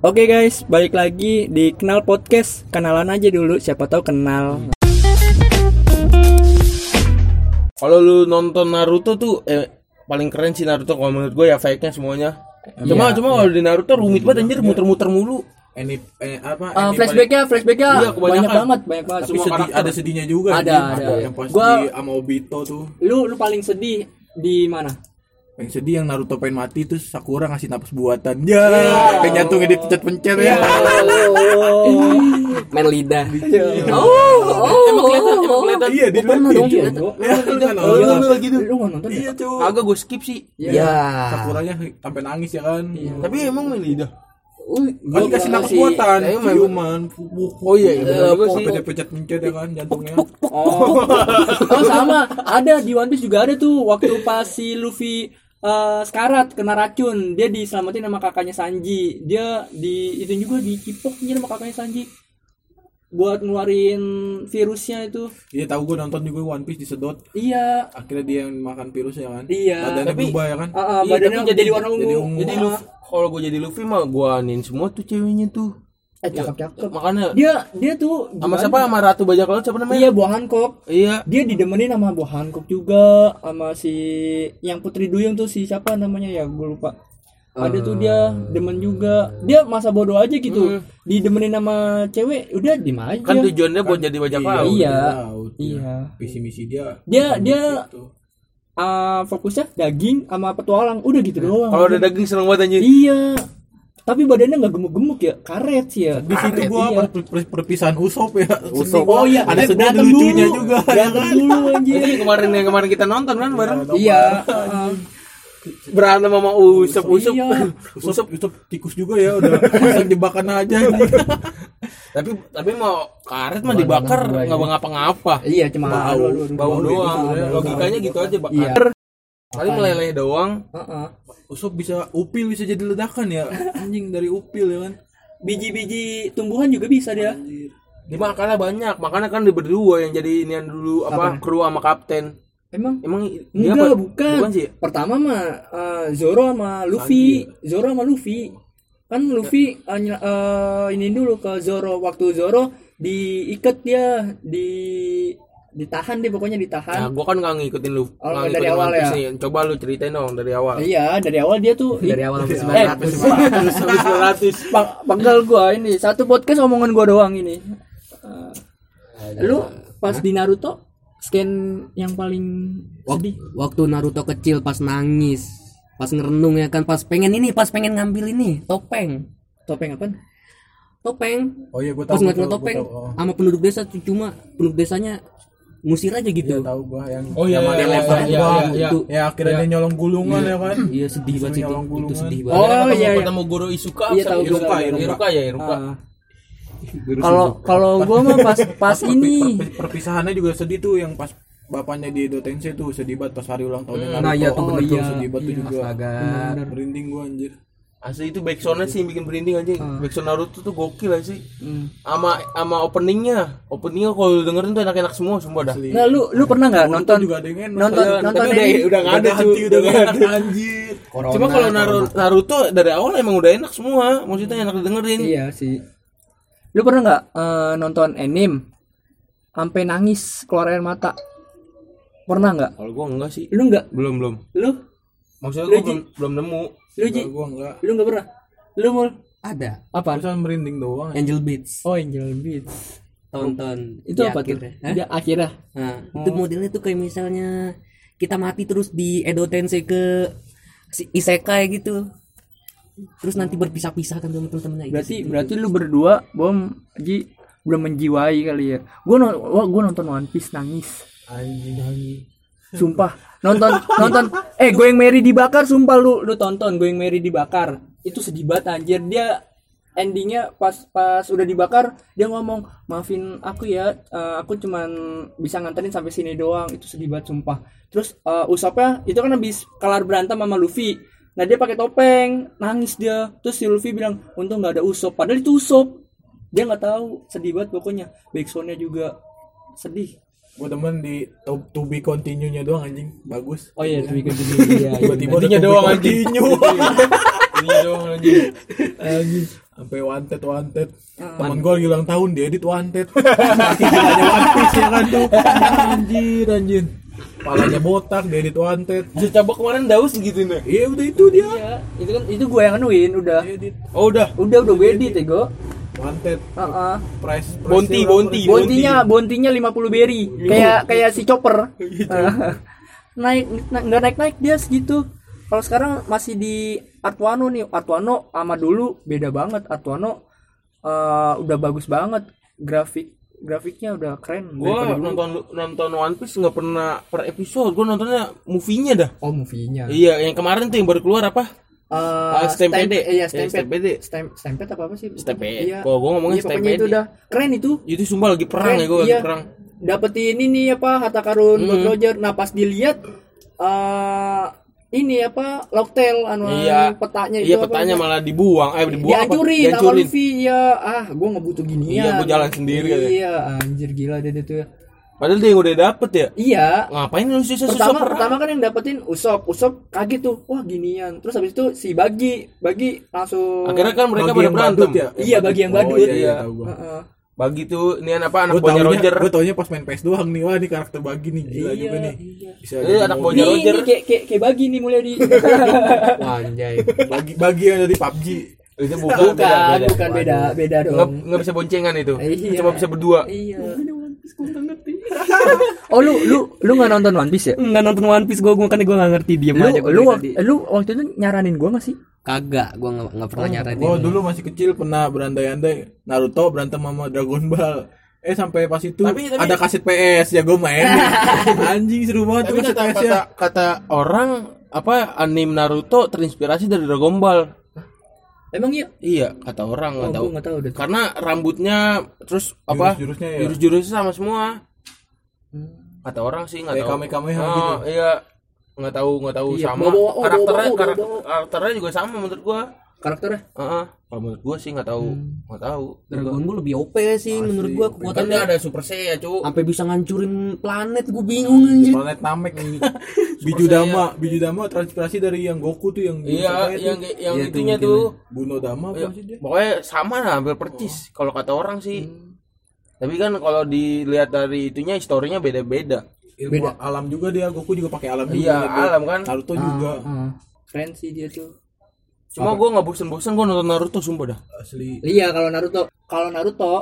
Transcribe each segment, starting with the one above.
Oke guys, balik lagi di Kenal Podcast. Kenalan aja dulu, siapa tahu kenal. Kalau lu nonton Naruto tuh eh, paling keren sih Naruto kalau menurut gue ya fake-nya semuanya. Cuma cuma kalau di Naruto rumit banget anjir muter-muter mulu. Ini eh, apa? Uh, flashbacknya, flashbacknya Iya, kebanyakan. banyak banget, banyak banget. Tapi Semua sedih, karakter. ada sedihnya juga. Ada, anjing. ada. Yang pas Gua- di sama Obito tuh. Lu lu paling sedih di mana? Yang sedih yang Naruto pengen mati terus Sakura ngasih napas buatan. Ya, kayak jantungnya dipencet-pencet ya. main lidah emang kelihatan, emang kelihatan. Iya, di pernah dong, Iya, kelihatan. Iya, lu kan Oh, nonton. lu gitu. Lu nonton ya? Iya, cuy. Kagak gue skip sih. ya Sakuranya sampai nangis ya kan. Tapi emang main lidah. Kan dikasih napas buatan, ciuman. Oh iya, iya juga sih. Pencet-pencet ya kan jantungnya. Oh. oh sama, ada di One Piece juga ada tuh waktu pas si Luffy eh, sekarat kena racun, dia diselamatin sama kakaknya Sanji. Dia di itu juga dicipoknya sama kakaknya Sanji buat ngeluarin virusnya itu. Iya tahu gue nonton juga One Piece disedot. Iya. Akhirnya dia yang makan virusnya kan. Iya, Badannya tapi- berubah ya kan. Ah, ah, Iya, badannya tapi jadi, warna ungu. jadi ungu. Jadi Luffy, kalau gue jadi Luffy mah gue anin semua tuh ceweknya tuh. Eh cakep cakep. Makanya Dia dia tuh sama siapa sama Ratu Bajak Laut siapa namanya? Iya, Buah Hancock. Iya. Dia didemenin sama Buah Hancock juga sama si yang Putri Duyung tuh si siapa namanya ya gue lupa. Ada tuh dia demen juga. Dia masa bodoh aja gitu. Didemenin sama cewek, udah diem aja. Kan tujuannya buat jadi bajak laut. Iya. Laut, Iya. Visi misi dia. Dia dia Gitu. ah, fokusnya daging sama petualang. Udah gitu doang. Kalau ada daging seneng banget anjir. Iya. Tapi badannya nggak gemuk-gemuk ya, karet sih ya. Di situ gua iya. per- per- perpisahan Usop ya. Usop. Oh iya, ada sedih ada berantem lucunya dulu. juga. ya Berantem kan? dulu anjir. Itu yang kemarin yang kemarin kita nonton kan bareng. Iya. ah. Berantem sama Usep Usep. Iya. Usop, Usop tikus juga ya udah pasang jebakan aja. tapi tapi mau karet mah dibakar nggak ngapa-ngapa. Iya, cuma Bau. Bau doang. gitu ya. Logikanya gitu aja bakar. Paling meleleh doang. Heeh. Usop bisa upil bisa jadi ledakan ya. Anjing dari upil ya kan. Biji-biji tumbuhan juga bisa dia. Dimakannya banyak. Makanya kan di berdua yang jadi inian dulu apa kru sama kapten. Emang Emang dia enggak, apa? bukan. Bukan sih. Pertama mah eh, Zoro sama Luffy. Zoro sama Luffy. Kan Luffy nyel- eh, ini dulu ke Zoro waktu Zoro diikat dia di ditahan dia pokoknya Nah, ditahan. gua kan nggak ngikutin lu. Oh, nggak dari ngikutin awal ya? nih. Coba lu ceritain dong dari awal. Iya, dari awal dia tuh dari awal sampai Eh, 900 Terus habis 900. Pang- panggal gua ini satu podcast omongan gua doang ini. Eh, lu pas di Naruto scan yang paling sedih. waktu Naruto kecil pas nangis pas ngerenung ya kan pas pengen ini pas pengen ngambil ini topeng Topeng apa? topeng Oh iya gua pas tahu. ngeliat gua tahu, topeng. Oh. sama penduduk desa tuh cuma penduduk desanya ngusir aja gitu Iya tahu gua yang Oh, iya, yang iya, ada iya, lempar iya, gua. iya, iya. Itu Ya akhirnya dia nyolong gulungan ya kan. iya sedih banget sih itu itu gulungan. sedih Oh, banget ketemu, iya, iya. ketemu guru Isuka Iya, tahu, Iruka, Iruka, Iruka, Iruka. ya Iruka. Ah. Kalau kalau gua mah pas pas ini per- perpisahannya juga sedih tuh yang pas bapaknya di Edo Tensei tuh sedih banget pas hari ulang tahunnya Naruto. Nah, iya tuh, Oh, sedih banget tuh juga. astaga Merinding gua anjir. Asli itu backsoundnya sih yang bikin berinding aja. Backsound Naruto tuh gokil aja sih. Hmm. Sama sama openingnya. Openingnya kalau lu dengerin tuh enak-enak semua sumpah dah. Nah, lu lu pernah nggak nonton juga ada yang enak. nonton Iya, nonton tapi udah ini? udah nggak ada cuy. ganti, Udah nggak ada. anjir. Cuma kalau Naruto, Naruto dari awal emang udah enak semua. Maksudnya enak didengerin. Iya sih. Lu pernah nggak eh, nonton anime sampai nangis keluar air mata? Pernah nggak? Kalau gua enggak sih. Lu nggak? Belum belum. Lu Maksudnya Lu, gua belum belum nemu. Lu Ji? Gua enggak. Lu nggak pernah? Lu mau ada apa? Bisa merinding doang. Angel Beats Oh Angel Beats. tonton Itu apa tuh? akhirnya. Hah? Dia akhirnya. Nah, itu modelnya tuh kayak misalnya kita mati terus di Edo Tensei ke si isekai gitu. Terus nanti berpisah-pisah kan sama teman-temannya. Itu Berarti sih. berarti lu berdua bom Ji belum menjiwai kali ya. Gua no, gua nonton One Piece nangis. Anjing anjing. Sumpah nonton nonton. Eh Going Merry dibakar sumpah lu. Lu tonton Going Merry dibakar. Itu sedih banget anjir. Dia endingnya pas pas udah dibakar dia ngomong maafin aku ya eh, aku cuman bisa nganterin sampai sini doang. Itu sedih banget sumpah. Terus eh, Usoppnya itu kan habis kelar berantem sama Luffy. Nah dia pakai topeng. Nangis dia. Terus si Luffy bilang untung nggak ada Usopp. Padahal itu Usopp. Dia nggak tahu. Sedih banget pokoknya. Backsoundnya juga sedih Gua demen di to, to be continue-nya doang anjing. Bagus. oh iya lebih ke iya, iya. Tiba-tiba Intinya ada to be doang, anjing. continue. Ini doang anjing. Anjing. sampai wanted wanted teman gue lagi ulang tahun dia edit wanted One Piece ya kan tuh anjir anjir palanya botak dia edit wanted Bisa coba kemarin daus gitu nih. iya udah itu dia Iya, itu kan itu gue yang anuin udah. Edit Oh udah. Udah udah gue edit ya, Go. Wanted Heeh. price price Bonti, bonti. Bontinya bontinya 50 berry. Kayak kayak si chopper. naik na- nggak naik naik dia segitu. Kalau sekarang masih di Artuano nih. Artuano sama dulu beda banget. Artuano eh, udah bagus banget grafik grafiknya udah keren Gua nonton nonton One Piece nggak pernah per episode. Gua nontonnya movie-nya dah. Oh movie-nya. Iya, yang kemarin tuh yang baru keluar apa? Eh, Ah, Stampede. Iya, Ya, Stampede. Stamp- Stampede apa apa sih? Stampede. Iya. Kalau gua ngomongnya Iya, Stampede. itu udah keren itu. Itu sumpah lagi perang Keren, ya, lagi iya. perang. Dapetin ini apa harta karun Hmm. Roger. Nah, pas dilihat eh ini apa Locktail anu Iya. petanya itu Iya, apa, petanya apa? malah dibuang. Eh, dibuang apa? dihancurin sama Dihancurin. Luffy ya ah gua nggak butuh ginian Iya, gua jalan sendiri iya anjir gila deh dia tuh Padahal dia yang udah dapet ya. iya Ngapain lu susah-susah pertama perang? pertama kan yang dapetin Usop Usop kaget tuh wah ginian terus habis itu si Bagi Bagi langsung Akhirnya kan mereka Bagi pada yang berantem. badut ya? iya bagi yang Oh, badut iya, iya, tahu gua. Heeh. Bagi tuh ini apa anak gue buahnya taunya Roger. gue taunya pas main PS doang nih wah ini karakter bagi nih gila Iya, juga nih iya. bisa Eh, jadi anak Nih, Roger. nih, kayak kayak kayak Bagi nih mulai di Anjay. bagi bagi yang dari PUBG Itu bukan, bukan beda, beda. bukan beda beda Nggak, dong nggak bisa boncengan itu. Iya. Cuma bisa berdua. iya oh lu lu lu nggak nonton One Piece ya? Enggak nonton One Piece gua, gua kan gua enggak ngerti lu aja lu tadi. lu waktu itu nyaranin gua gak sih? Kagak, gua enggak enggak pernah nyaranin. gue dulu masih kecil pernah berandai-andai. Naruto berantem sama Dragon Ball. Eh sampai pas itu Tapi- tapi- ada kaset PS ya gue main. Anjing seru banget tuh kaset kata, PS kata, kata orang apa anime Naruto terinspirasi dari Dragon Ball. Emang iya Iya, kata orang nggak oh, tahu. nggak tahu deh Karena rambutnya terus apa? Jurus-jurusnya ya? Jurus-jurusnya sama semua. Kata orang sih nggak Kayak tahu. Kamehameha Oh, gitu. Iya. Nggak tahu, nggak tahu Iya, sama. bawa-bawa, oh, karakternya bawa-bawa, karak- bawa-bawa. karakternya juga sama menurut gua. Karakternya Heeh. Kalau menurut gua sih nggak tahu, Hmm. nggak tahu. Dragon Ball lebih OP sih menurut gua Kan kekuatannya. dia ada Super Saiyan, Cuk. Sampai bisa ngancurin planet, gua bingung anjir. planet Namek Biju Dama Biju Dama transpirasi dari yang Goku tuh yang Iya, itu? yang yang Iya, itunya bikin- tuh. Buno Dama apa Iya, sih dia pokoknya sama lah hampir percis kalau kata orang sih. Tapi kan kalau dilihat dari itunya historinya beda-beda. ilmu alam juga dia Goku juga pakai alam juga Iya, Dia- alam kan. Naruto juga Ah, keren sih dia tuh Cuma gua nggak bosen-bosen gua nonton Naruto sumpah dah. asli iya kalau Naruto kalau Naruto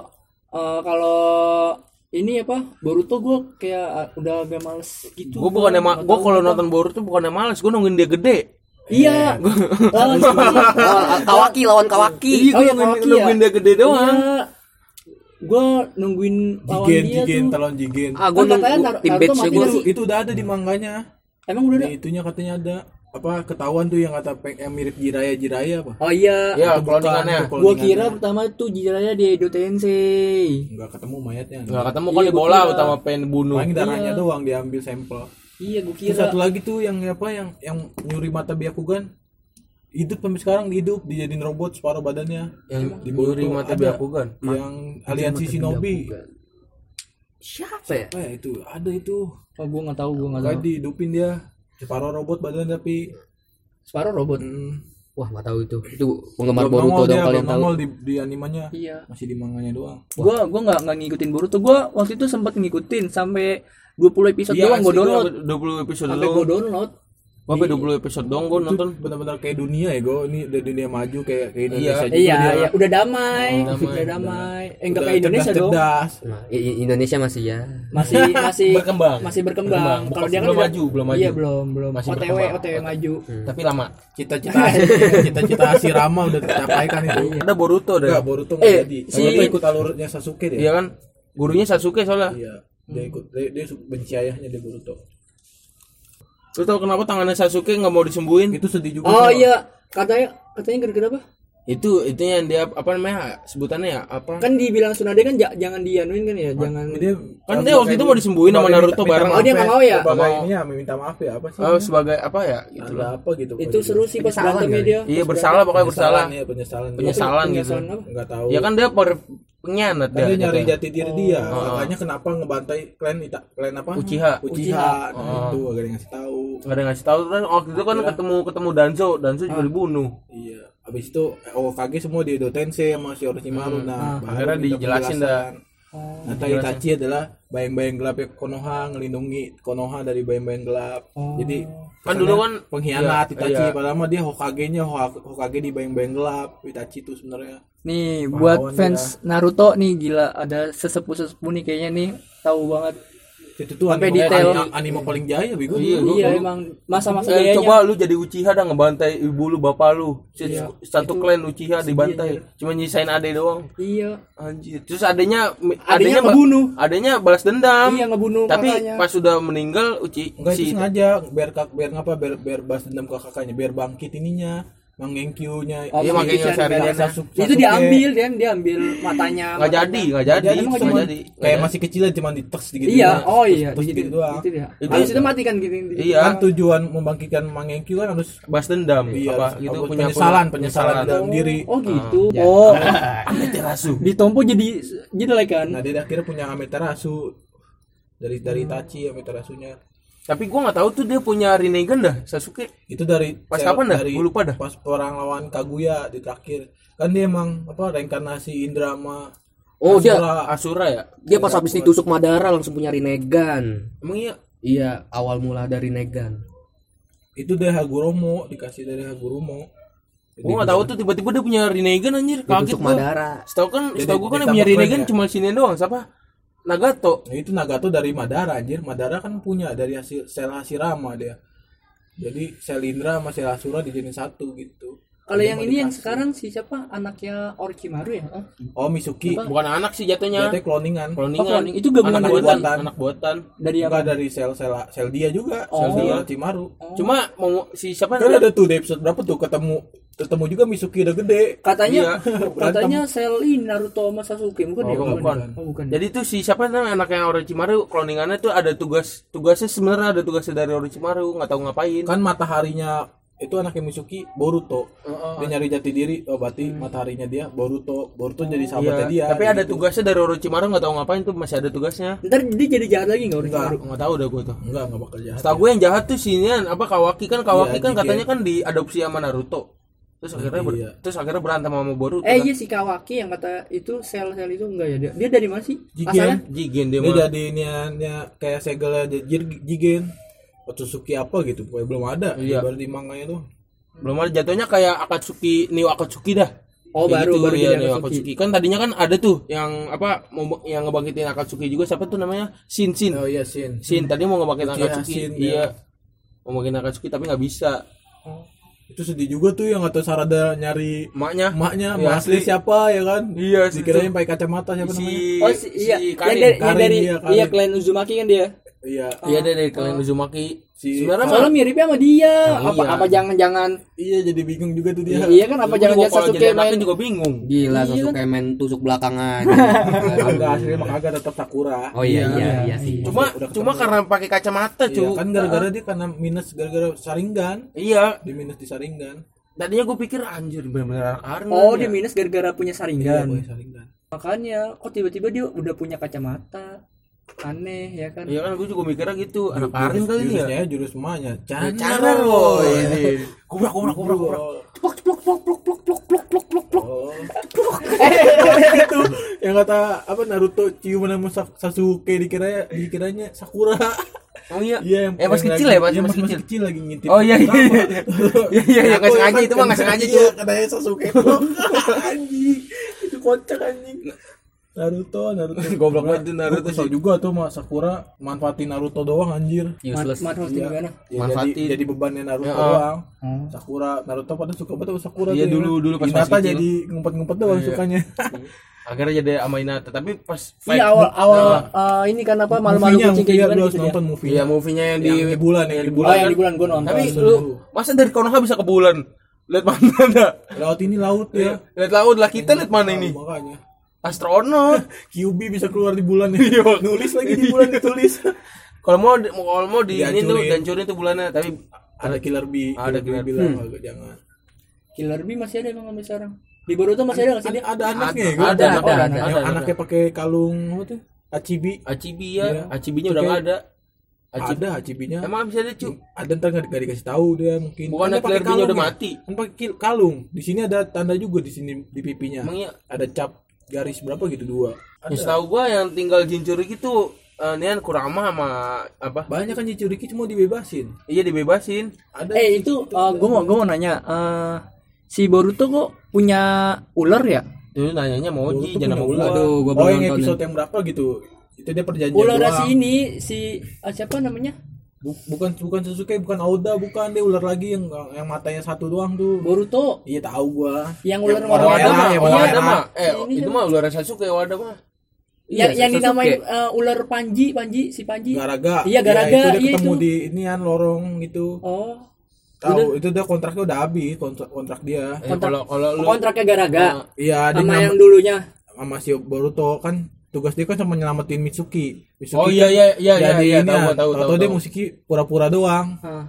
eh, kalau ini apa Boruto gua kayak ah, udah agak males gitu ma- Nggak gua tahu kalau nonton Boruto bukannya males, gua nungguin dia gede. iya lawan si- Oh, Kawaki lawan Kawaki. Iya, Oh, gua iya, nungguin, Kawaki ya? nungguin dia gede doang. Iya. Gua nungguin lawan Jigen dia Jigen tuh. talon Jigen Ah, gua Kan katanya nunggu Nar- tim batch sih? itu udah ada di manganya Emang udah ada? itunya katanya ada apa ketahuan tuh yang kata peng- yang mirip Jiraya Jiraya apa Oh iya. Ya, cloningannya. Gua kira pertama tuh Jiraiya di Edo Tensei. nggak ketemu mayatnya Nggak ketemu Iya, kali bola kira. utama pengen bunuh. paling darahnya Iya. doang diambil sampel Iya, gua Terus kira. satu lagi tuh yang apa yang yang nyuri mata Byakugan hidup sampai sekarang hidup dijadiin robot separuh badannya Yang Di Boruto mata ada. Byakugan. yang aliansi Shinobi Siapa ya? apa ya itu ada itu Oh, gua nggak tahu, gua nggak tahu. kayak dihidupin dia separuh robot badan tapi Separuh robot. hmm, Wah, nggak tahu itu. Itu penggemar belum Boruto dong kalian tahu. di, di animanya Iya. masih di manganya doang Gua gua nggak nggak ngikutin Boruto. Gua waktu itu sempat ngikutin sampai 20 episode Iya, doang gua download. 20 episode Sampai gua download. Gua sampai 20 episode doang gua nonton. benar-benar kayak dunia ya gue ini udah dunia maju kayak kayak Indonesia Iya. juga Iya, dia. iya, udah damai. Oh, damai. Udah damai. Eh, enggak Udah kayak Indonesia dong. cerdas, Nah, Indonesia masih ya. Masih masih Berkembang. Masih berkembang. Berkembang. Kalau dia kan Belum udah- maju, belum maju. Iya, belum, belum. Masih OTW, berkembang. OTW maju. Tapi lama. cita-cita cita-cita Asirama udah tercapai kan itu Ada Boruto Enggak, dah. Boruto Eh, nggak jadi. si- Boruto ikut alurnya Sasuke dia. Iya kan? Gurunya Sasuke soalnya. Iya. Dia ikut dia, dia benci ayahnya dia Boruto. Lu tau kenapa tangannya Sasuke nggak mau disembuhin? Itu sedih juga. Oh iya, katanya katanya gara-gara apa? Itu itu yang dia apa namanya sebutannya ya apa? Kan dibilang Tsunade kan ja- jangan dianuin kan ya, jangan Dia Kan dia waktu itu mau disembuhin sama Naruto bareng. Oh, dia nggak mau ya? Sebagai Mau. ini ya minta maaf ya apa sih? Oh, sebagai apa ya? Gitu Ada apa gitu. itu seru sih pas berantemnya dia. Iya bersalah pokoknya bersalah. Penyesalan ya, penyesalan. Penyesalan gitu. Penyesalan apa? Enggak tahu. Ya kan dia pengkhianat Kan dia nyari jati diri dia. Makanya kenapa ngebantai klan Ita, klan apa? Uchiha. Uchiha. Nah, itu agak ada yang ngasih tahu. Gak ada yang ngasih tahu kan waktu itu kan ketemu ketemu Danzo, Danzo juga dibunuh. Iya. Habis itu Hokage semua di Edo Tensei sama si Orochimaru nah baru Akhirnya dijelasin penjelasan. Nah, tadi Itachi adalah bayang-bayang gelap ya Konoha ngelindungi Konoha dari bayang-bayang gelap. Jadi Kan dulu kan pengkhianat iya, Itachi iya. padahal mah dia Hokage-nya Hokage Hokage di bayang-bayang gelap. Itachi itu sebenarnya. Nih buat fans Naruto nih gila ada sesepuh-sesepuh nih kayaknya nih tahu banget. Itu tuh Sampai anime, detail. anime, anime paling jaya bego. Iya, gua- iya gua- emang masa-masa Eh, jayanya. coba lu jadi Uchiha dah ngebantai ibu lu bapak lu Si- Iya. satu klan Uchiha dibantai cuma nyisain ade doang Iya. anjir terus adanya Adanya ba- ngebunuh. adanya balas dendam Iya ngebunuh tapi kakaknya. pas sudah meninggal Uchi Enggak si itu sengaja biar kak biar ngapa biar biar balas dendam ke kakaknya biar bangkit ininya Mangenkyu-nya. Oh, Iya, Mang Bang. Sasuke. itu diambil dia diambil matanya. nggak jadi nggak jadi Jadi nggak jadi kayak jadi. masih kecil aja cuma diteks gitu. Iya, oh iya, gitu doang. Itu dia. Itu- Habis itu mati kan gitu. iya Kan tujuan membangkitkan Mangenkyu kan harus balas dendam iya, apa harus- gitu punya penyesalan, penyesalan dalam diri. Oh gitu. Oh, Amaterasu ditompo jadi jelek kan. Nah, dia akhirnya punya Amaterasu dari dari Itachi Amaterasunya. Tapi gua nggak tahu tuh dia punya Rinnegan dah Sasuke Itu dari Pas kapan dah? Dari Gua lupa dah. Pas orang lawan Kaguya di terakhir. Kan dia emang apa reinkarnasi Indra sama Oh, dia Asura. Asura ya dia pas habis ditusuk Madara langsung punya Rinnegan. emang iya Iya, awal mula dari Rinnegan. itu dari Haguromo dikasih dari Haguromo. gua nggak tahu tuh tiba-tiba dia punya Rinnegan anjir kaget gua Madara. setahu kan setahu gua kan yang punya Rinnegan cuma sini doang siapa Nagato Nah, itu Nagato dari Madara anjir. Madara kan punya dari hasil sel Hashirama dia. Jadi sel Indra sama sel Asura dijadiin satu gitu. Kalau yang ini yang sekarang si siapa anaknya Orochimaru ya? Oh, Oh Misuki. bukan anak sih jatuhnya Jatuhnya cloningan. Cloningan. Oh, cloning. Itu gabungan anak dari buatan, buatan. anak buatan. dari apa? Enggak dari sel sel sel dia juga, sel Oh. dia Orochimaru. Cuma mau si siapa Kan ada tuh di episode berapa tuh ketemu ketemu juga Misuki udah gede. Katanya Iya. katanya sel ini Naruto sama Sasuke bukan Oh, ya? bukan. Oh, bukan. Jadi tuh si siapa namanya anaknya Orochimaru cloningannya tuh ada tugas tugasnya sebenarnya ada tugasnya dari Orochimaru nggak tahu ngapain. Kan mataharinya itu anaknya Misuki Boruto. Dia nyari jati diri, oh berarti mataharinya dia Boruto. Boruto jadi Iya, sahabatnya dia. tapi ada gitu. tugasnya dari Orochimaru nggak tahu ngapain tuh masih ada tugasnya. Ntar dia jadi jahat lagi nggak Orochimaru? Nggak tahu udah gue tuh. Enggak, enggak bakal jahat. Setahu gue yang jahat tuh sinian apa Kawaki kan Kawaki Iya, kan Jigen. katanya kan diadopsi sama Naruto. Terus akhirnya ber- Iya. terus akhirnya berantem sama Boruto. Eh kan. iya si Kawaki yang kata itu sel-sel itu enggak ya dia. Dia dari mana sih? Jigen. Asalnya? Jigen dia, Dia jadi niannya kayak segelnya Jir- Jigen. Otsutsuki apa gitu, pokoknya belum ada. Iya. Baru di manganya tuh. belum ada jatuhnya kayak Akatsuki Neo Akatsuki dah Oh, Kayak baru- baru ya, jadi Neo Akatsuki. Akatsuki kan tadinya kan ada tuh yang apa mau yang ngebangkitin Akatsuki juga siapa tuh namanya Shin Shin Oh iya, Shin. Shin tadi mau ngebangkitin Uchiha Akatsuki Shin, iya ya. mau ngebangkitin Akatsuki tapi nggak bisa Itu sedih juga tuh yang atau Sarada nyari emaknya emaknya, Iya, emak asli siapa ya kan? Iya, Dikirain pakai kacamata siapa namanya? si Oh si, iya, si yang Karin. dari, yang Karin, dari iya, iya, Karin. klien Uzumaki kan dia. Iya. iya deh dari kalian Uzumaki Si- sebenarnya Soalnya miripnya sama dia. Nah, apa iya. apa jangan-jangan Iya, jadi bingung juga tuh dia. iya kan apa juga kalau Sasuke main juga bingung Gila Sasuke main tusuk belakang aja. Kagak aslinya mah kagak tetap Sakura. Oh iya iya iya sih. cuma cuma karena pakai kacamata Iya, cu kan gara-gara dia karena minus gara-gara Saringan. iya Di minus di Saringan. tadinya gue pikir anjir bener-bener anak Arnold Oh, ya. dia minus gara-gara punya Iya, saringan. boy Saringan. Makanya kok tiba-tiba dia udah punya kacamata. Aneh ya kan? Iya kan gue juga mikirnya gitu anak Karin kali ini ya Jurusnya jurus emaknya. Cara Cana loh ini. Kubrak kubrak kubrak kubrak. Ceplok ceplok plok plok plok plok plok plok plok plok. itu yang kata apa Naruto cium nama Sa- Sasuke dikira dikiranya Sakura. Oh iya. Iya yang Eh, pas yang kecil lagi- ya, pas iya, masih masih kecil. kecil lagi ngintip. Oh, iya, iya, iya. Iya, iya, iya, sengaja, itu mah nggak sengaja, Iya, Cuk. katanya Sasuke. anjing. Itu kocak anjing. Naruto, Naruto. Goblok banget tuh Naruto kesel juga tuh sama Sakura manfaatin Naruto doang anjir. Useless. Mat Mat gimana? Ya, Manfaatin. jadi, jadi bebannya Naruto Ya, doang. Oh. Sakura Naruto pada suka banget sama Sakura Iya, ya. dulu- dulu pas Hinata masih kecil. jadi ngumpet-ngumpet doang Iya. sukanya. Akhirnya jadi sama Hinata, tapi pas fight- Iya awal awal eh, ini kan apa malu-malu kucing kayak gimana gitu ya. nonton movie. Iya, movie-nya yang di Yang di bulan, yang di Oh bulan. yang di bulan gua nonton. Tapi lu masa dari Konoha bisa ke bulan? Lihat mana? Laut ini laut ya. Lihat laut lah kita lihat mana ini? Makanya. Astronot. QB bisa keluar di bulan ya. Nulis lagi di bulan ditulis. Kalau mau di- kalau mau di ini tuh gancurin tuh bulannya, tapi Ada Killer B. Ada Killer B Killer bilang agak jangan. Killer Bee masih ada emang sampai sekarang. Di Boruto masih ada nggak sih Ada, dia? ada anaknya Ada, ya? ada, ada, ada, ada, Yang ada. anaknya pakai kalung apa tuh? Achibi. Achibi ya, Iya. Achibinya Itu udah nggak kayak- ada. ada Hachibinya Emang bisa ada cu? ada ntar nggak nggak dikasih tahu dia mungkin Bukan Kan Clear pakai udah kalung ya. mati. kan pakai kalung di sini ada tanda juga di sini di pipinya Emang iya? ada cap garis berapa gitu dua Ya, setahu gua yang tinggal Jinchuriki tuh eh, nian Kurama sama apa? banyak kan Jinchuriki cuma dibebasin Iya dibebasin. ada Eh itu gue mau gue mau nanya eh, si Boruto kok punya ular ya? Itu nanyanya Moji Boruto jangan sama ular. gua. Aduh, gua oh yang episode yang berapa gitu itu dia perjanjian Ular si ini si ah, siapa namanya? Bu- bukan bukan Sasuke bukan Oda bukan dia ular lagi yang yang matanya satu doang tuh Boruto iya tahu gua yang ular warna warna yang warna merah. mah. Eh, ini itu mah ular Sasuke Wada mah. yang, yang Sasuke. dinamain eh, ular Panji Panji si Panji. Garaga Iya, Garaga, itu dia iya ketemu itu. di inian lorong gitu Oh, tahu itu dia kontraknya udah habis kontrak kontrak dia Eh, kalau kalau lu kontraknya Garaga iya sama yang dulunya. sama si Boruto kan tugas dia kan cuma nyelamatin Mitsuki Mitsuki Oh, iya, kan iya, iya, jadi iya, iya, ini tahu, ya, tahu, tahu, tahu-tahu dia tahu. musiki pura-pura doang Ah.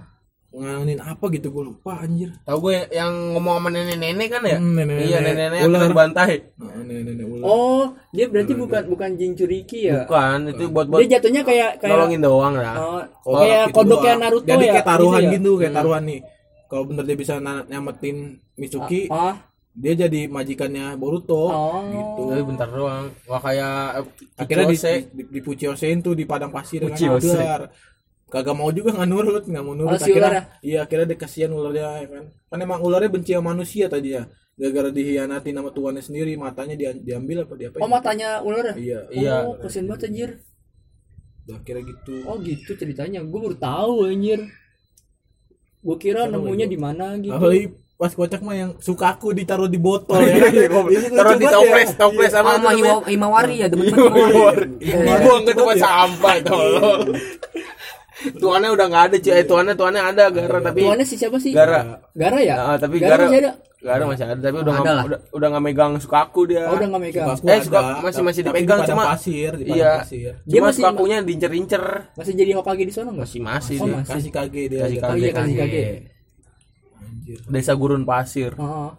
ngalamin apa gitu gue lupa anjir tahu gue yang ngomong sama nenek-nenek kan ya? Hmm, nenek-nenek. Iya, nenek-nenek yang Ular. terbantai. nah, nenek-nenek ular Oh, dia berarti bukan bukan Jinchuriki ya? Bukan, itu buat buat Dia jatuhnya kayak kayak nolongin doang lah. oh, Kontrak kayak gitu kodoknya doang. Naruto jadi ya. kayak taruhan ya? gitu, kayak taruhan nih kalau bener dia bisa nyamatin Mitsuki Ah, dia jadi majikannya Boruto Oh. gitu Tapi bentar doang. Wah kayak eh, akhirnya di, di, di Puchiosein tuh di padang pasir dengan ular kagak mau juga nggak nurut nggak mau nurut Oh, si akhirnya iya akhirnya dia kasihan ularnya ya kan kan emang ularnya benci sama manusia tadi ya gara-gara dihianati sama tuannya sendiri matanya dia, diambil apa dia apa oh matanya ular. iya Iya. Oh, kasihan banget anjir. akhirnya gitu Oh, gitu ceritanya. Gue baru tahu anjir. Gue kira nemunya di mana gitu. Pas kocak mah yang suka aku ditaruh di botol ya Iya, Taruh di toples, toples sama? Hiwa- Himawari ya banget Dibuang ke tempat sampah tolong. Tuannya udah nggak ada cuy. Eh, tuannya tuannya ada Gara tapi Tuannya si siapa sih? Gara. Gara ya? Ah, tapi Gara Gara masih ada. Gara masih ada tapi udah Ada nggak udah udah nggak megang sukaku dia. Oh, udah nggak megang. Suka aku Eh, ada, suka- masih- masih tapi dipegang, cuma- pasir di Iya. pasir Dia Cuma masih- sukakunya diincer-incer. Masih jadi Hokage di sana enggak? Masih masih Oh, dia. masih. kasih kage dia Kasih ada. Oh kage. iya kasih kage. Anjir Desa Gurun Pasir. Oh.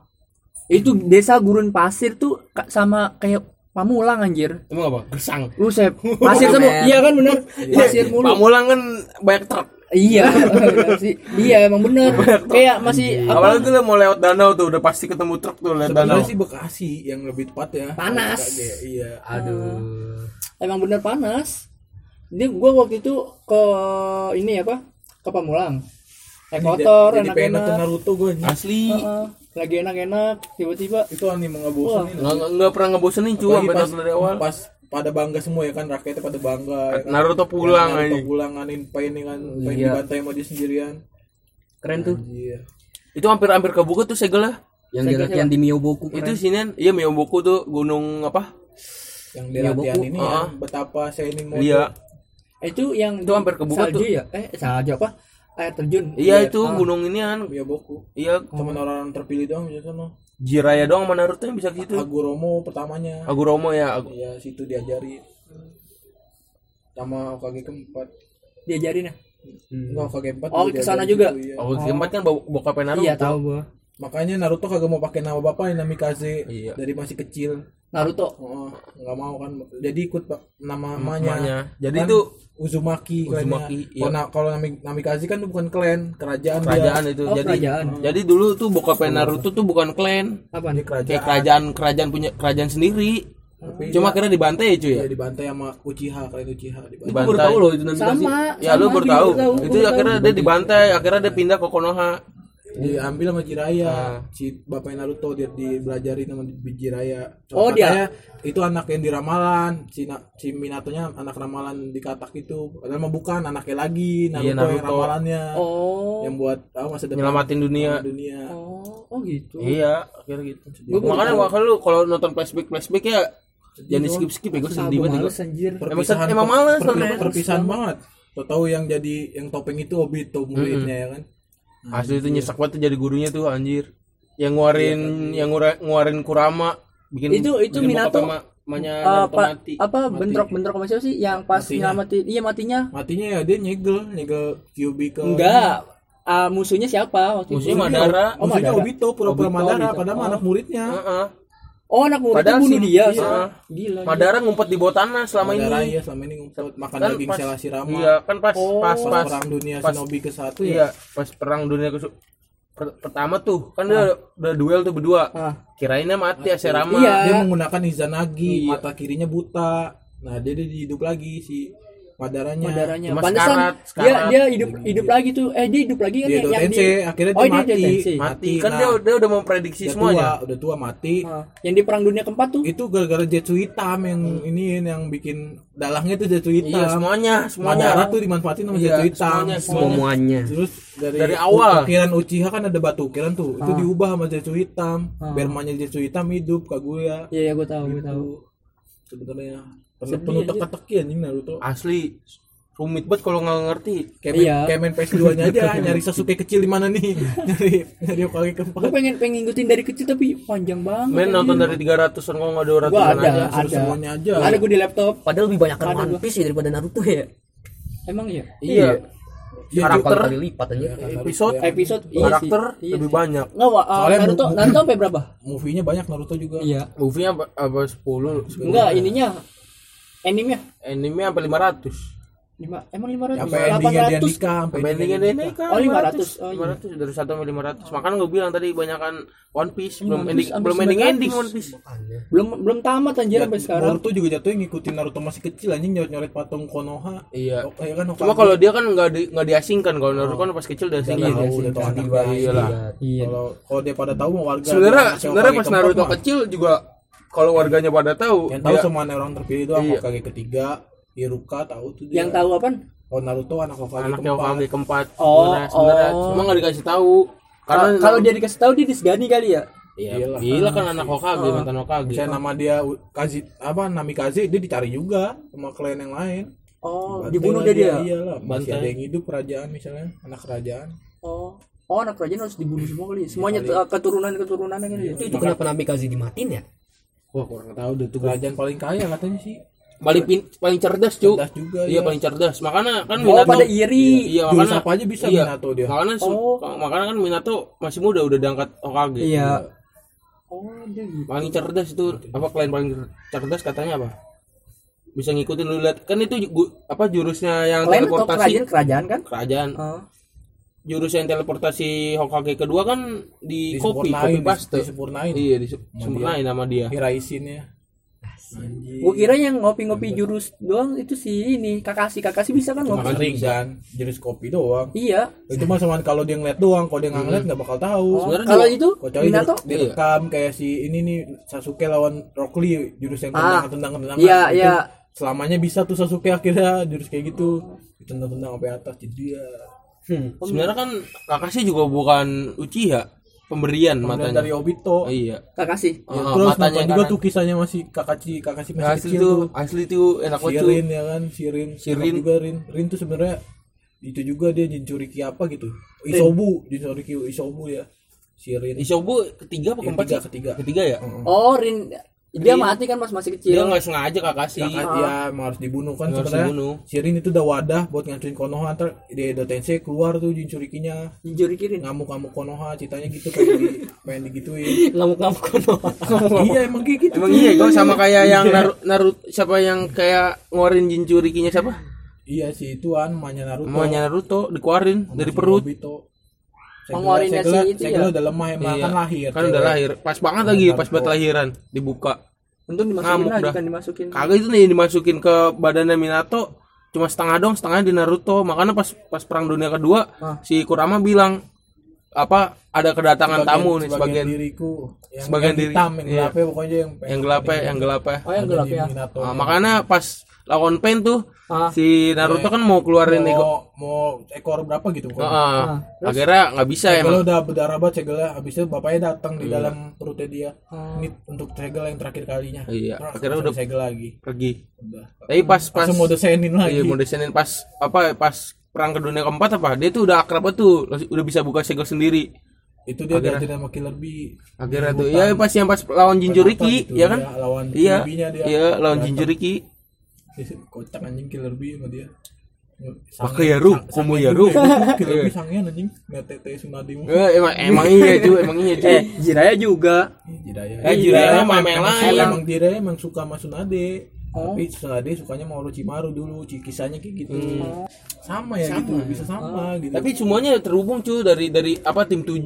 Itu desa gurun pasir tuh sama kayak Pamulang anjir. Emang apa? Gersang. Buset. Pasir semua. Iya kan bener. Pasir mulu. Pamulang kan banyak truk. Iya, sih. Iya emang bener. Kayak masih apa? Apalagi tuh mau lewat danau tuh udah pasti ketemu truk tuh lewat danau. sebenarnya sih Bekasi yang lebih tepat ya Panas. Kage, iya aduh Emang bener panas. Dia gua waktu itu ke ini apa? Ke Pamulang. Naik motor enak-enak. Naruto gue Asli. Heeh. Lagi enak-enak tiba-tiba itu anime ngebosenin Nggak, nggak, nggak pernah ngebosenin cuy sampai pas, nonton dari awal. pas pada bangga semua ya kan rakyatnya pada bangga ya kan? Naruto pulang Naruto aja. pulang nganin pain kan pain Iya. dibantai sama dia sendirian keren tuh iya Itu hampir-hampir kebuka tuh segelnya. yang di latihan di Miyoboku Itu keren. sinian, iya Miyoboku tuh gunung apa? yang di latihan Boku. ini Ah. ya betapa Seinin Modo Iya. itu yang Itu hampir kebuka salju tuh. ya? Eh salju apa? Air terjun. Iya itu gunung inian. Miyaboku Iya, cuman orang terpilih doang di sana Jiraya doang sama Naruto yang bisa gitu. Aguromo pertamanya Aguromo ya. Agu- iya situ diajari sama Hokage keempat Diajarin ya? Enggak Hokage keempat Oh, ke sana diajarin juga? situ, iya. Oh, keempat kan bo- bokapnya Naruto. Iya tahu gua. makanya Naruto kagak mau pakai nama bapaknya Namikaze Iya. dari masih kecil Naruto. Oh, nggak mau kan. Jadi ikut Pak, nama. Namanya. Jadi Kan itu Uzumaki. Uzumaki, iya. Kalau Kalau Nami, Namikaze kan itu bukan klan, kerajaan, kerajaan dia. itu. Oh, jadi kerajaan. jadi dulu tuh bokapnya Naruto tuh bukan klan. Apa nih? kerajaan. Kayak kerajaan kerajaan punya kerajaan sendiri. Tapi Cuma dia- akhirnya dibantai ya cuy ya. dia dibantai sama Uchiha, klan Uchiha dibantai. Dibantai. baru tahu loh itu nanti Sama. Ya lu sama, baru Bini tahu. baru Itu baru akhirnya dia dibantai, akhirnya dia pindah ke Konoha. Diambil sama Jiraiya. Ah. Si bapaknya Naruto dia dibelajarin sama Jiraiya. Oh, Katanya itu anak yang di ramalan. Si, si Minatonya anak ramalan di katak itu. Padahal mah bukan anaknya lagi. Naruto, Iya, yang Naruto. ramalannya. Oh. Yang buat ah, masa depan Nyelamatin dunia. dunia. Oh, oh gitu. Iya, akhirnya gitu. Baru Makanya tahu. makanya lu kalau nonton flashback flashback ya jangan di skip skip ya gue sedih banget. anjir. Emang males perpisahan banget Tuh tahu yang jadi yang topeng itu Obito muridnya ya kan Asli itu nyesek banget jadi gurunya tuh anjir. Yang nguarin yang ngura- nguarin Kurama bikin Itu- itu bikin Minato, ma- mamanya Eh, pa- mati. apa bentrok-bentrok sama siapa sih yang pas Matinya. nyelamatin iya matinya matinya ya dia nyegel nyegel Kyuubi ke enggak Ah, musuhnya siapa waktu Musuhnya itu Madara. Oh, musuhnya Madara. Obito pura-pura Madara padahal mah anak muridnya Heeh. Oh anak murid itu Padahal bunuh si- dia. iya. Gila. Madara ngumpet di bawah tanah selama Madara ini ya selama ini ngumpet makan Kan daging Selassie iya kan pas Oh, pas pas, pas perang dunia pas- Shinobi ke satu iya ya pas perang dunia ke per- pertama tuh kan dia udah duel tuh berdua Ah. kirainnya mati Aserama Iya. dia menggunakan Izanagi Iya. mata kirinya buta nah dia dia hidup lagi si Madaranya Madaranya. Cuma Pantesan sekarat, dia sekarat. dia hidup hidup lagi tuh. Eh dia hidup lagi kan dia yang, Edo yang Tensei di akhirnya Oh, dia dia mati Edo Tensei. mati kan Nah, dia dia udah memprediksi udah semuanya tua udah tua mati Ah, yang di perang dunia keempat tuh. itu gara-gara Jetsu hitam yang ini yang bikin dalangnya tuh Jetsu hitam iya semuanya semuanya Madara tuh dimanfaatin sama Iya, Jetsu hitam semuanya, semuanya Terus dari, Dari awal. ukiran Uchiha kan ada batu ukiran tuh. Itu diubah sama Zetsu hitam. Bermanya Zetsu hitam hidup Kaguya. Iya ya gue tahu gue tahu. Itu sebenarnya penuh, penuh teka-teki anjing Naruto. asli rumit banget kalau nggak ngerti Kayak main, Iya. kayak main PS2 nya aja nyari Sasuke kecil di mana nih. nyari nyari Hokage keempat. Gue pengen pengen ngikutin dari kecil tapi panjang banget. main nonton dari 300-an kalau nggak 200-an Gua ada, aja ada. semuanya aja. Ada gue di laptop. padahal lebih banyak kan One. Piece ya daripada Naruto ya Emang iya. iya Iya, karakter kali lipat aja episode Episode iya karakter. Iya lebih banyak Nggak, uh, Soalnya Naruto Naruto sampai berapa? Movie-nya banyak Naruto juga. Iya. movie apa, apa 10 Enggak, ininya animenya? Anime sampai 500 lima emang lima ratus? Dia nikah, sampai endingnya dia nikah. Oh, 500. Oh, iya. 500 dari 1 sampai 500 makanya gue bilang tadi banyakan One Piece belum ending belum ending 900. ending One Piece. Belum belum tamat anjir sampai sekarang. Naruto juga jatuhnya ngikutin Naruto masih kecil anjing nyoret-nyoret patung Konoha. iya. Oh, iya kan cuma kalau dia kan nggak di, nggak diasingkan kalau Naruto kan pas kecil Udah diasingkan. iya lah. Iya. Kalau kalau dia pada tahu mau warga sebenarnya sebenarnya pas Naruto kecil juga kalau warganya pada tahu yang tahu dia- sama orang terpilih doang Iya. Hokage ketiga Iruka tahu tuh dia Yang tahu apa? oh Naruto anak Hokage anaknya keempat Hokage keempat Oh, sebenarnya sebenarnya oh. cuma nggak dikasih tahu karena Kalau kalau dia dikasih tahu dia disegani kali ya. Iya, Iyalah. gila kan anak Hokage, mantan Hokage. saya nama dia Kazi apa Namikaze dia dicari juga sama klien yang lain Oh, Bantai dibunuh dia dia. iyalah masih Bantai. ada yang hidup kerajaan misalnya anak kerajaan Oh. Oh, anak kerajaan harus dibunuh semua kali. ya? Semuanya uh, keturunan-keturunannya kali ya. itu, itu kenapa Namikaze dimatiin ya Wah, kurang tahu deh tuh. kerajaan paling kaya katanya sih Paling pin, paling cerdas, cu. cerdas juga Iya, ya. paling cerdas. Makanya kan Oh, pada iri. Iya, Jurus makanya apa aja bisa iya. Minato dia. Makanya Oh. makanya kan Minato masih muda udah diangkat Hokage. Iya. Oh, dia gitu. Paling cerdas itu apa klien paling cerdas katanya apa? Bisa ngikutin lu lihat kan itu apa jurusnya yang teleportasi kerajaan kerajaan kan? kerajaan. Oh. Jurus yang teleportasi Hokage kedua kan di copy, Disempurnain, copy paste. disempurnain. Iya, disempurnain nama dia. Hiraisin ya anjing Gua kira yang ngopi-ngopi jurus doang itu si ini Kakashi. Kakashi bisa kan ngopi? makan ring kan jurus kopi doang Iya. itu mah sama kalau dia ngeliat doang kalau dia nggak ngeliat nggak bakal tahu Oh, Sebenarnya kalau itu Kecuali Minato? di- direkam kayak si ini nih Sasuke lawan Rock Lee jurus yang Ah. tendang tendang tendang Iya, iya. selamanya bisa tuh Sasuke akhirnya jurus kayak gitu ditendang tendang sampai atas jadi dia Hmm. Sebenarnya kan Kakashi juga bukan Uchiha, pemberian matanya. dari Obito Iya. Kakashi. Ya, Oh, terus matanya juga kanan. tuh kisahnya masih Kakashi Kakashi masih asli kecil tuh, tuh asli tuh enak banget tuh. Sirin ya kan Sirin Shirin. Enak juga Rin Rin tuh sebenarnya itu juga dia Jinchuriki apa gitu Isobu Jinchuriki Isobu ya Sirin Isobu ketiga apa Yang keempat ketiga, sih? ketiga. Ketiga ya? Oh, Rin dia mati kan pas masih Dia kecil. nggak sengaja Kakashi. Kakak dia emang harus dibunuh kan Harus sebenarnya dibunuh. Sirin itu udah wadah buat ngancurin Konoha ntar di Tensei keluar tuh Jinchurikinya Jinjuri Kirin. ngamuk-ngamuk Konoha ceritanya gitu pengen, di, pengen digituin ngamuk-ngamuk kono iya emang kayak gitu Emang iya, kau sama kayak yang Naruto, Naruto siapa yang kayak ngeluarin Jinchurikinya siapa? iya sih ituan mamanya Naruto Namanya Naruto dikeluarin dari Si perut. Obito. Pengeluarinnya Segala- si itu segala ya? udah lemah emang Iya. kan lahir Kan udah cewek. lahir. Pas banget lagi pas buat lahiran dibuka. Untung dimasukin Ngamuk lagi dah. kan dimasukin. Kagak itu nih dimasukin ke badannya Minato cuma setengah dong, setengahnya di Naruto. Makanya pas pas perang dunia kedua Ah. si Kurama bilang apa ada kedatangan tamu nih sebagian diriku yang, sebagian yang diri. hitam yang Iya. gelapnya pokoknya yang yang gelap ya, yang gelap ya. Oh, yang gelap ya. Nah, makanya pas lawan Pain tuh Ah. si Naruto kan mau keluarin ego. mau, mau ekor berapa gitu Heeh. pokoknya akhirnya nggak bisa Segelnya emang. udah berdarah banget segelnya habis itu bapaknya datang Iya. di dalam perutnya dia. Ini untuk segel yang terakhir kalinya. Iya, Terus akhirnya udah- segel lagi. Pergi. udah. Tapi pas pas mode senin lagi. Iya, mau desainin pas apa pas perang ke dunia keempat apa? Dia tuh udah akrab tuh. Udah bisa buka segel sendiri. Itu dia Akhirnya- sama Killer Bee. Akhirnya tuh ya pas yang pas lawan Jinchuriki gitu, ya kan? dia lawan iya iya lawan Datang. Kocak anjing Killer Bee sama dia Pakai Yaru, Komo Yaru. Kita pisangnya anjing, nggak tete Sunadi. Eh, emang emang iya cu, emang iya cu. eh Jiraya juga Jiraya. Eh, Jiraya mah emang lain. Emang Jiraya emang suka sama Sunade. Tapi Sunade sukanya mau Orochimaru dulu, kisahnya kayak gitu. Sama ya gitu, bisa sama gitu. Tapi semuanya terhubung cu dari dari apa tim 7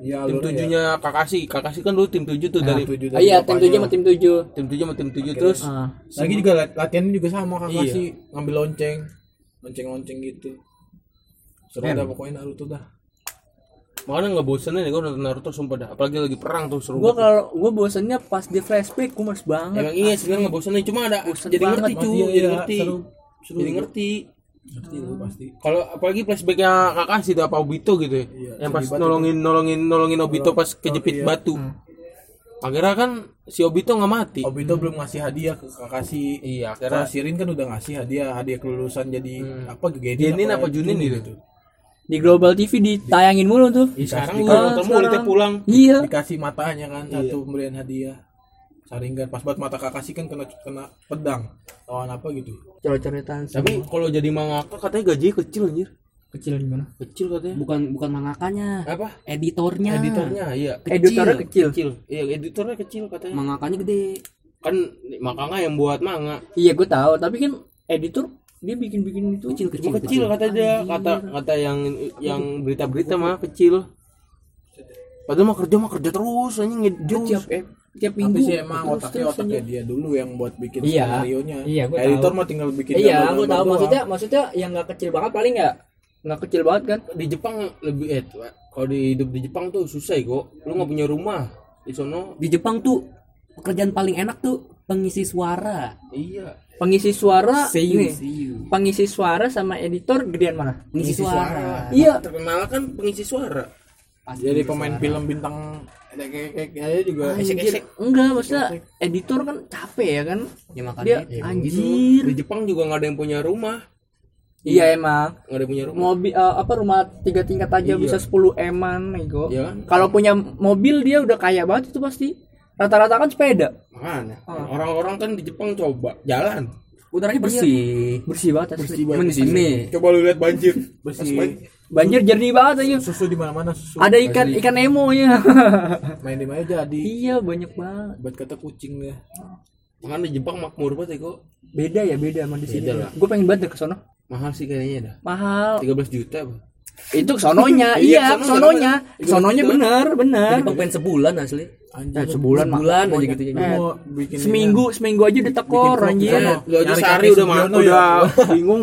Iya, Tim alurnya tujuhnya Kakashi, Kakashi kan dulu tim 7 tuh dari tujuh Ah, iya tim bapaknya. 7 sama tim 7 tim 7 sama tim 7 terus ah. Lagi juga lat- latihannya juga sama kakak Iya. ngambil lonceng, lonceng-lonceng gitu. Seru dah pokoknya Naruto dah. Makanya nggak bosenin ya gue nonton Naruto sumpah dah. Apalagi lagi perang tuh seru. Gua banget. kalau gua bosannya pas di flashback gua males banget. Emang iya sebenarnya nggak bosenin cuma ada jadi banget. ngerti cu, Iya, jadi iya, ngerti. seru. Seru Jadi ngerti. Pasti. Kalau apalagi flashbacknya Kakashi tuh apa Obito gitu ya. Iya, yang pas terlibat nolongin nolongin nolongin Obito pas kejepit iya. batu. Akhirnya kan si Obito nggak mati. Obito belum ngasih hadiah ke Kakashi. Iya, Karena akhirnya Shirin kan udah ngasih hadiah, hadiah kelulusan jadi apa Genin Genin apa Junin gitu. Di Global TV ditayangin mulu tuh. Sekarang Dikasih- gue nonton mulu sekarang. pulang. Iya. dikasih matanya kan satu pemberian hadiah. Saringan pas buat mata Kakashi kan kena kena pedang. Lawan apa gitu. Coret-coretan. Tapi kalau jadi mangaka katanya gaji kecil anjir. kecil gimana? Kecil katanya. bukan bukan mangakanya Apa? editornya Editornya iya. Editornya kecil. Kecil. Iya, editornya kecil katanya. mangakanya gede Kan makanya yang buat manga. Iya gue tahu, tapi kan editor dia bikin-bikin itu kecil kecil kecil kata dia, kata kata yang yang berita-berita mah kecil. Padahal mah kerja mah kerja terus anjing Dia ngejus. tiap eh, tiap Tapi minggu. sih emang otaknya otaknya aja. dia dulu yang buat bikin Iya. skenario nya. Iya, gua Editor tahu. mah tinggal bikin Iya, gue tahu doang. maksudnya maksudnya yang nggak kecil banget paling nggak nggak kecil banget kan? Di Jepang lebih eh kalau di hidup di Jepang tuh susah ya kok. Lu nggak punya rumah di sono. di Jepang tuh pekerjaan paling enak tuh pengisi suara Iya. Pengisi suara Seiyu, ini. seiyu. Pengisi suara sama editor gedean mana? pengisi suara Iya. Terkenal kan pengisi suara. Jadi pemain film bintang kayak juga Anjir, enggak maksudnya editor kan capek ya kan? ya makanya Dia ya, anjir. Di Jepang juga nggak ada yang punya rumah. Iya emang. Nggak ada yang punya rumah. Mobil eh, apa rumah tiga tingkat aja Iya. bisa 10 eman nego. Iya kan? Kalau punya mobil dia udah kaya banget itu pasti. Rata-rata kan sepeda. Makanya orang-orang kan di Jepang coba jalan. Udaranya bersih Bersih banget asli. Cuman di sini Coba lu lihat banjir. bersih Banjir jernih banget aja. susu di mana-mana susu. Ada ikan ikan Nemo ya. Main di mana jadi. iya banyak banget. Buat kata kucing ya. Makanya di Jepang makmur banget ya kok. Beda ya beda sama di sini. Lah. Gue pengen banget ke sono. Mahal sih kayaknya dah. Mahal. 13 juta, Bang. Itu sononya, Iya, iya, sononya, sononya. bener. Sononya bener, bener. Jepang pengen sebulan asli Anjir. Eh, sebulan sebulan aja gitu Eh, mau bikin Seminggu, seminggu aja ditekor Bikin anjir. vlog, Lu aja sehari udah mah Sugiono udah ya. bingung.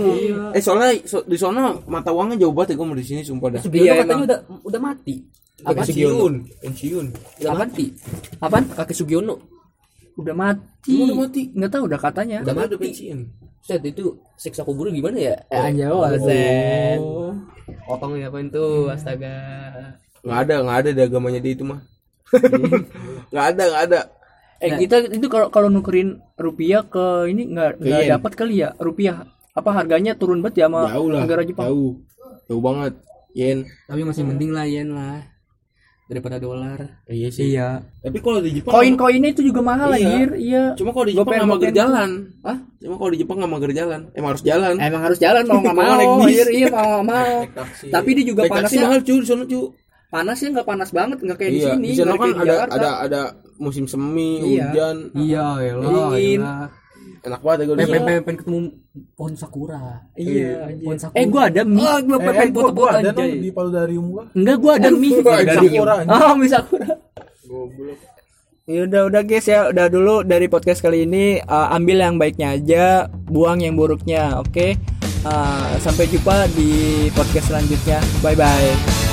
eh soalnya so- di sono mata uangnya jauh banget ya gua mau di sini sumpah dah. Sugiono Iya, katanya udah udah mati Apa pensiun? Pensiun. udah mati Apaan? kakek Sugiono Udah mati. Udah mati? Nggak tahu udah katanya. Udah udah pensiun. Set itu siksa kubur gimana ya? Eh, anjir, oh, Set. Potong ya apain tuh, astaga. Nggak ada, nggak ada di agamanya dia itu mah. Nggak ada, nggak ada. Eh kita itu kalau kalau nukerin rupiah ke ini nggak nggak dapat kali ya rupiah apa harganya turun banget ya sama Jauh lah. negara Jepang. Jauh. Jauh banget. Yen. Tapi masih mending lah yen lah daripada dolar. Iya sih. Iya. Tapi kalau di Jepang Koin-koinnya itu juga mahal Iya. anjir. Iya. Cuma kalau di Jepang nggak mager jalan. Hah? Cuma kalau di Jepang nggak mager jalan. Emang harus jalan. Emang harus jalan mau nggak Mau. Anjir, iya mau nggak mau. Tapi dia juga panasnya mahal cuy di sono cuy. Panasnya nggak panas banget nggak kayak di Iya, sini. di sana kan di ada Jakarta. ada ada musim semi, Iya. hujan. Iya, Dingin. Enak banget ya gue di Pengen, pengen, pengen ketemu pohon sakura. Iya. Pohon anjir. sakura. Eh gua ada mie. Ah, gua Eh, pengen foto-foto dong di Paludarium gua. Enggak gua ada mie. Sakura. Oh, mie sakura. Goblok. Ya udah udah guys ya, udah dulu dari podcast kali ini uh, ambil yang baiknya aja, buang yang buruknya, oke? Uh, sampai jumpa di podcast selanjutnya. Bye bye.